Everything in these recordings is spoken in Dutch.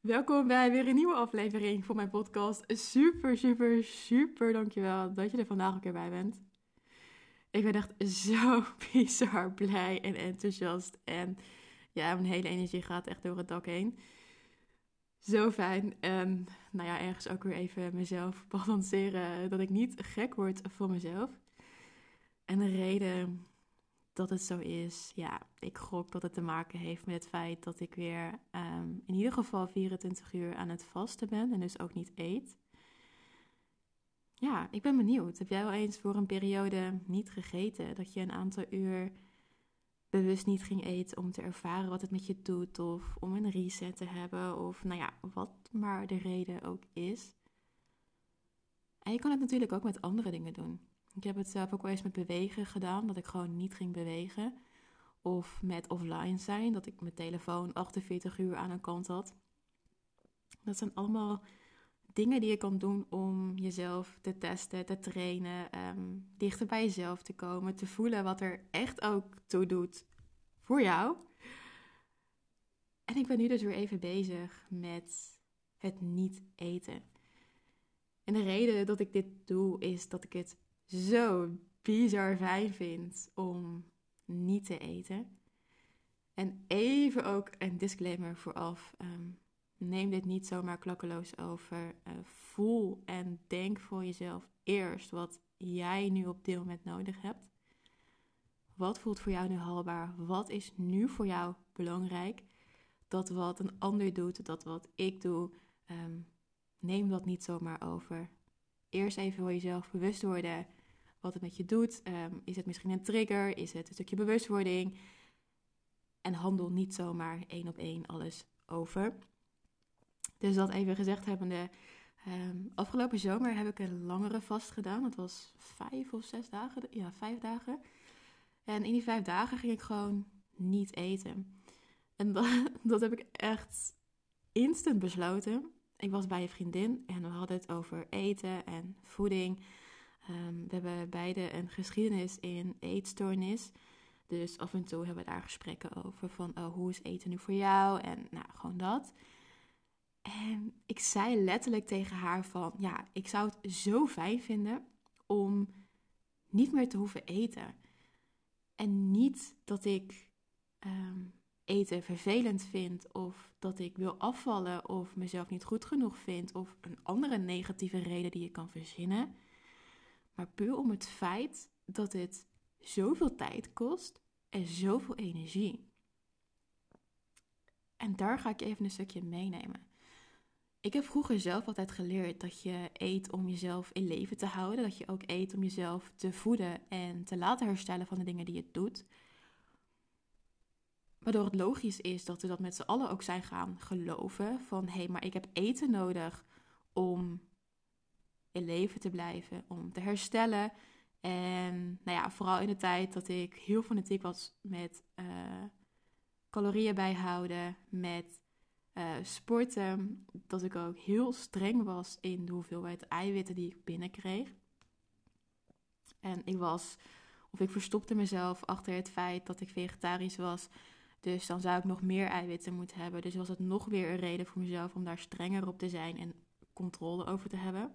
Welkom bij weer een nieuwe aflevering van mijn podcast. Super, super, super dankjewel dat je er vandaag ook weer bij bent. Ik ben echt zo bizar blij en enthousiast. En ja, mijn hele energie gaat echt door het dak heen. Zo fijn. En nou ja, ergens ook weer even mezelf balanceren dat ik niet gek word van mezelf. En de reden dat het zo is, ja, ik gok dat het te maken heeft met het feit dat ik weer ehm, in ieder geval 24 uur aan het vasten ben en dus ook niet eet. Ja, ik ben benieuwd. Heb jij wel eens voor een periode niet gegeten? Dat je een aantal uur bewust niet ging eten om te ervaren wat het met je doet of om een reset te hebben of nou ja, wat maar de reden ook is. En je kan het natuurlijk ook met andere dingen doen. Ik heb het zelf ook wel eens met bewegen gedaan, dat ik gewoon niet ging bewegen. Of met offline zijn, dat ik mijn telefoon 48 uur aan een kant had. Dat zijn allemaal dingen die je kan doen om jezelf te testen, te trainen, ehm, dichter bij jezelf te komen, te voelen wat er echt ook toe doet voor jou. En ik ben nu dus weer even bezig met het niet eten. En de reden dat ik dit doe is dat ik het zo bizar fijn vind om niet te eten. En even ook een disclaimer vooraf. Um, neem dit niet zomaar klakkeloos over. Uh, voel en denk voor jezelf eerst wat jij nu op dit moment nodig hebt. Wat voelt voor jou nu haalbaar? Wat is nu voor jou belangrijk? Dat wat een ander doet, dat wat ik doe, um, neem dat niet zomaar over. Eerst even voor jezelf bewust worden wat het met je doet. Ehm, is het misschien een trigger? Is het een stukje bewustwording? En handel niet zomaar één op één alles over. Dus dat even gezegd hebbende. Um, afgelopen zomer heb ik een langere vast gedaan. Dat was vijf of zes dagen. Ja, vijf dagen. En in die vijf dagen ging ik gewoon niet eten. En dat, dat heb ik echt instant besloten. Ik was bij een vriendin en we hadden het over eten en voeding. Ehm, we hebben beide een geschiedenis in eetstoornis. Dus af en toe hebben we daar gesprekken over van oh, hoe is eten nu voor jou? En nou, gewoon dat. En ik zei letterlijk tegen haar van ja, ik zou het zo fijn vinden om niet meer te hoeven eten. En niet dat ik ehm, eten vervelend vind of dat ik wil afvallen of mezelf niet goed genoeg vind of een andere negatieve reden die je kan verzinnen maar puur om het feit dat het zoveel tijd kost en zoveel energie. En daar ga ik even een stukje meenemen. Ik heb vroeger zelf altijd geleerd dat je eet om jezelf in leven te houden. Dat je ook eet om jezelf te voeden en te laten herstellen van de dingen die je doet. Waardoor het logisch is dat we dat met z'n allen ook zijn gaan geloven. Van hé, hey, maar ik heb eten nodig om in leven te blijven, om te herstellen. En nou ja, vooral in de tijd dat ik heel fanatiek was met uh, calorieën bijhouden, met uh, sporten, dat ik ook heel streng was in de hoeveelheid eiwitten die ik binnenkreeg. En ik was, of ik verstopte mezelf achter het feit dat ik vegetarisch was. Dus dan zou ik nog meer eiwitten moeten hebben. Dus was het nog weer een reden voor mezelf om daar strenger op te zijn en controle over te hebben.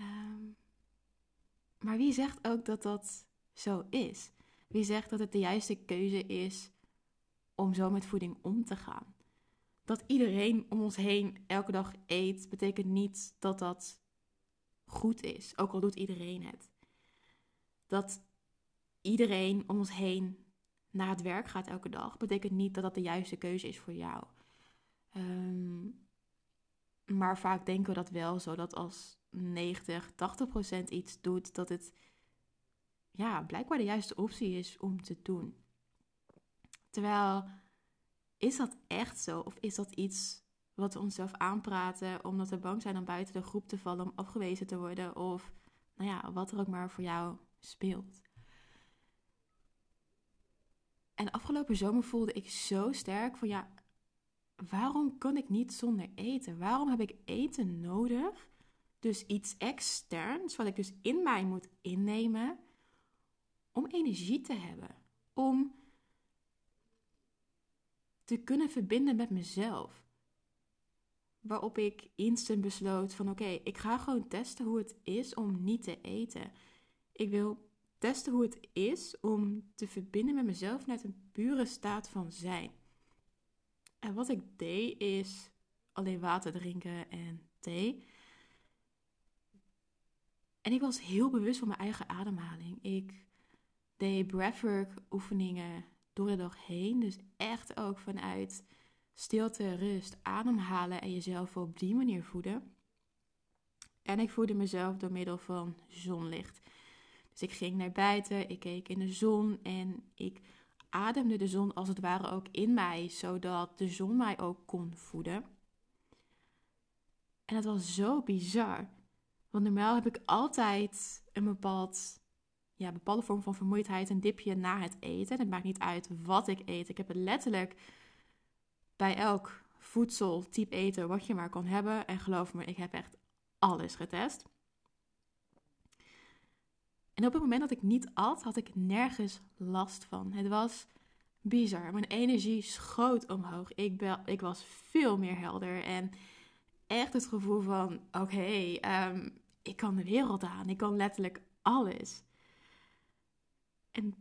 Ehm, maar wie zegt ook dat dat zo is? Wie zegt dat het de juiste keuze is om zo met voeding om te gaan? Dat iedereen om ons heen elke dag eet, betekent niet dat dat goed is, ook al doet iedereen het. Dat iedereen om ons heen naar het werk gaat elke dag, betekent niet dat dat de juiste keuze is voor jou. Ehm, maar vaak denken we dat wel, zodat als 90, 80 procent iets doet, dat het ja, blijkbaar de juiste optie is om te doen. Terwijl, is dat echt zo? Of is dat iets wat we onszelf aanpraten omdat we bang zijn om buiten de groep te vallen, om afgewezen te worden? Of nou ja, wat er ook maar voor jou speelt. En afgelopen zomer voelde ik zo sterk van ja, waarom kan ik niet zonder eten? Waarom heb ik eten nodig dus iets externs, wat ik dus in mij moet innemen, om energie te hebben. Om te kunnen verbinden met mezelf. waarop ik instant besloot van oké, ik ga gewoon testen hoe het is om niet te eten. Ik wil testen hoe het is om te verbinden met mezelf vanuit een pure staat van zijn. En wat ik deed is alleen water drinken en thee. En ik was heel bewust van mijn eigen ademhaling. Ik deed breathwork oefeningen door de dag heen. Dus echt ook vanuit stilte, rust, ademhalen en jezelf op die manier voeden. En ik voedde mezelf door middel van zonlicht. Dus ik ging naar buiten, ik keek in de zon en ik ademde de zon als het ware ook in mij, zodat de zon mij ook kon voeden. En het was zo bizar. Want normaal heb ik altijd een bepaald, ja, bepaalde vorm van vermoeidheid, een dipje na het eten. Het maakt niet uit wat ik eet. Ik heb het letterlijk bij elk voedsel, type eten, wat je maar kan hebben. En geloof me, ik heb echt alles getest. En op het moment dat ik niet at, had ik nergens last van. Het was bizar. Mijn energie schoot omhoog. Ik, ik was veel meer helder. En echt het gevoel van: oké, ehm, ik kan de wereld aan. Ik kan letterlijk alles. En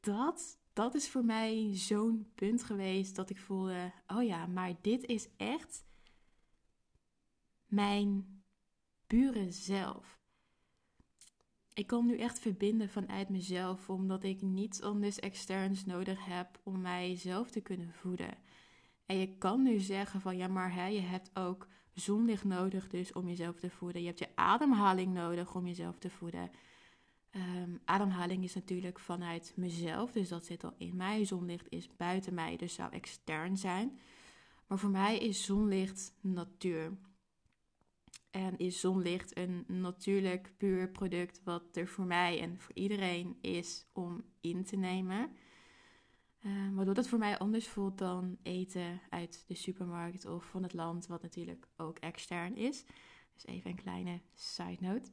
dat, dat is voor mij zo'n punt geweest dat ik voelde: oh ja, maar dit is echt mijn pure zelf. Ik kan nu echt verbinden vanuit mezelf, omdat ik niets anders externs nodig heb om mijzelf te kunnen voeden. En je kan nu zeggen van ja, maar hè, je hebt ook zonlicht nodig dus om jezelf te voeden. Je hebt je ademhaling nodig om jezelf te voeden. Um, ademhaling is natuurlijk vanuit mezelf, dus dat zit al in mij. Zonlicht is buiten mij, dus zou extern zijn. Maar voor mij is zonlicht natuur. En is zonlicht een natuurlijk puur product wat er voor mij en voor iedereen is om in te nemen. Uh, waardoor dat voor mij anders voelt dan eten uit de supermarkt of van het land, wat natuurlijk ook extern is. Dus even een kleine side note.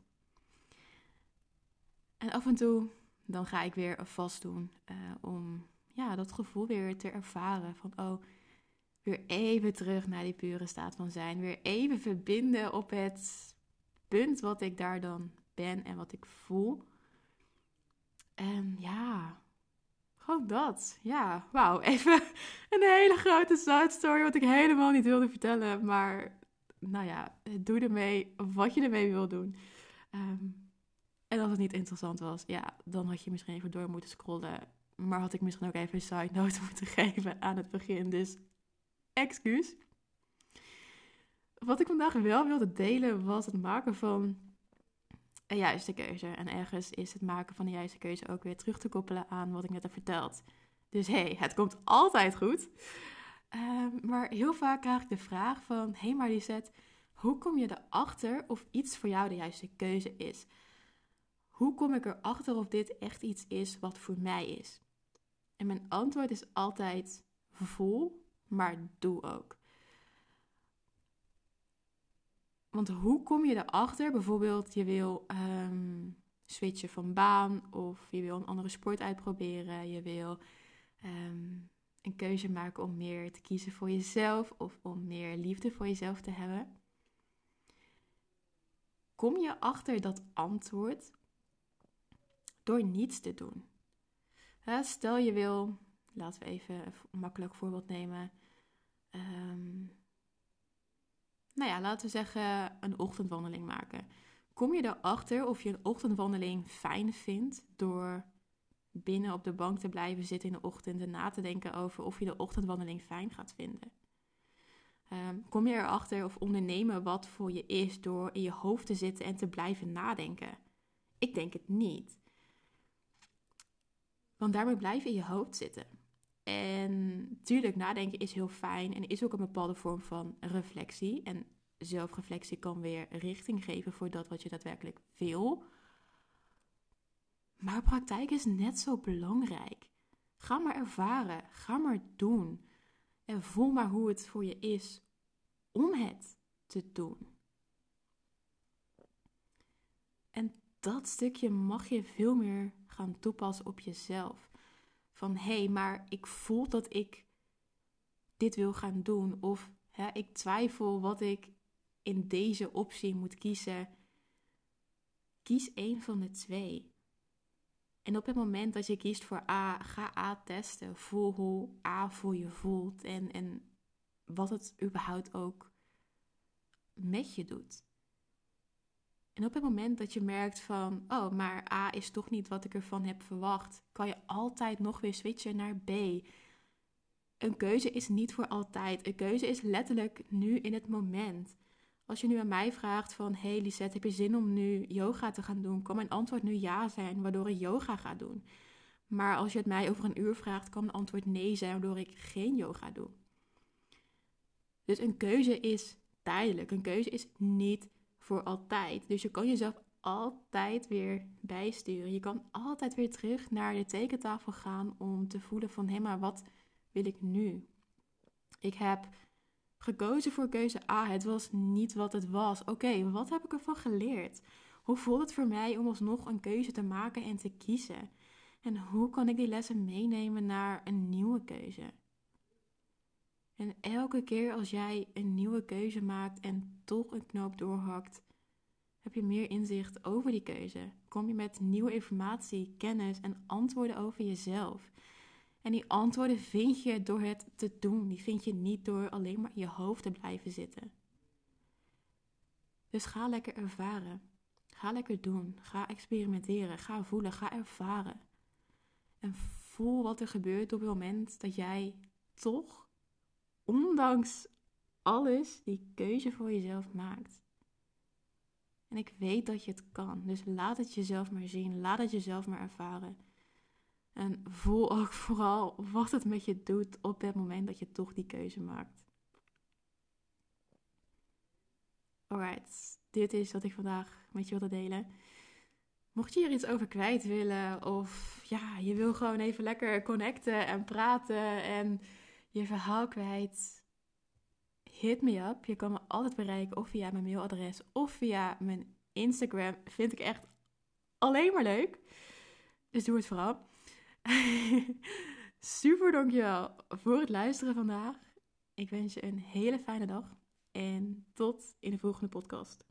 En af en toe dan ga ik weer vast doen uh, om ja, dat gevoel weer te ervaren van oh, weer even terug naar die pure staat van zijn. Weer even verbinden op het punt wat ik daar dan ben en wat ik voel. En ja, gewoon dat. Ja, wauw. Even een hele grote side story wat ik helemaal niet wilde vertellen. Maar nou ja, doe ermee wat je ermee wil doen. Ehm, en als het niet interessant was, ja, dan had je misschien even door moeten scrollen. Maar had ik misschien ook even een side note moeten geven aan het begin. Dus excuus. Wat ik vandaag wel wilde delen was het maken van een juiste keuze. En ergens is het maken van de juiste keuze ook weer terug te koppelen aan wat ik net heb verteld. Dus hey, het komt altijd goed. Um, maar heel vaak krijg ik de vraag van... Hé hey hoe kom je erachter of iets voor jou de juiste keuze is? Hoe kom ik erachter of dit echt iets is wat voor mij is? En mijn antwoord is altijd voel, maar doe ook. Want hoe kom je erachter? Bijvoorbeeld, je wil um, switchen van baan of je wil een andere sport uitproberen. Je wil ehm, een keuze maken om meer te kiezen voor jezelf of om meer liefde voor jezelf te hebben. Kom je achter dat antwoord door niets te doen? stel je wil, laten we even een makkelijk voorbeeld nemen. Um, nou ja, laten we zeggen, een ochtendwandeling maken. Kom je erachter of je een ochtendwandeling fijn vindt door binnen op de bank te blijven zitten in de ochtend en na te denken over of je de ochtendwandeling fijn gaat vinden? Ehm, kom je erachter of ondernemen wat voor je is door in je hoofd te zitten en te blijven nadenken? Ik denk het niet. Want daarmee blijven in je hoofd zitten. En tuurlijk, nadenken is heel fijn en is ook een bepaalde vorm van reflectie. En zelfreflectie kan weer richting geven voor dat wat je daadwerkelijk wil. Maar praktijk is net zo belangrijk. Ga maar ervaren, ga maar doen. En voel maar hoe het voor je is om het te doen. En dat stukje mag je veel meer gaan toepassen op jezelf van hé, hey, maar ik voel dat ik dit wil gaan doen. Of hè, ik twijfel wat ik in deze optie moet kiezen, kies één van de twee. En op het moment dat je kiest voor A, ga A testen. Voel hoe A voor je voelt en, en wat het überhaupt ook met je doet. En op het moment dat je merkt van, oh, maar A is toch niet wat ik ervan heb verwacht, kan je altijd nog weer switchen naar B. Een keuze is niet voor altijd. Een keuze is letterlijk nu in het moment. Als je nu aan mij vraagt van, hey Lisette, heb je zin om nu yoga te gaan doen? Kan mijn antwoord nu ja zijn, waardoor ik yoga ga doen. Maar als je het mij over een uur vraagt, kan mijn antwoord nee zijn, waardoor ik geen yoga doe. Dus een keuze is tijdelijk. Een keuze is niet voor altijd. Dus je kan jezelf altijd weer bijsturen. Je kan altijd weer terug naar de tekentafel gaan om te voelen van hé, maar wat wil ik nu? Ik heb gekozen voor keuze A. Het was niet wat het was. Oké, wat heb ik ervan geleerd? Hoe voelt het voor mij om alsnog een keuze te maken en te kiezen? En hoe kan ik die lessen meenemen naar een nieuwe keuze? En elke keer als jij een nieuwe keuze maakt en toch een knoop doorhakt, heb je meer inzicht over die keuze. Kom je met nieuwe informatie, kennis en antwoorden over jezelf. En die antwoorden vind je door het te doen. Die vind je niet door alleen maar in je hoofd te blijven zitten. Dus ga lekker ervaren. Ga lekker doen. Ga experimenteren. Ga voelen. Ga ervaren. En voel wat er gebeurt op het moment dat jij toch ondanks alles die keuze voor jezelf maakt. En ik weet dat je het kan. Dus laat het jezelf maar zien. Laat het jezelf maar ervaren. En voel ook vooral wat het met je doet op het moment dat je toch die keuze maakt. Alright, dit is wat ik vandaag met je wilde delen. Mocht je hier iets over kwijt willen, of ja, je wil gewoon even lekker connecten en praten en je verhaal kwijt, hit me up. Je kan me altijd bereiken of via mijn mailadres of via mijn Instagram. Vind ik echt alleen maar leuk. Dus doe het vooral. Super dankjewel voor het luisteren vandaag. Ik wens je een hele fijne dag en tot in de volgende podcast.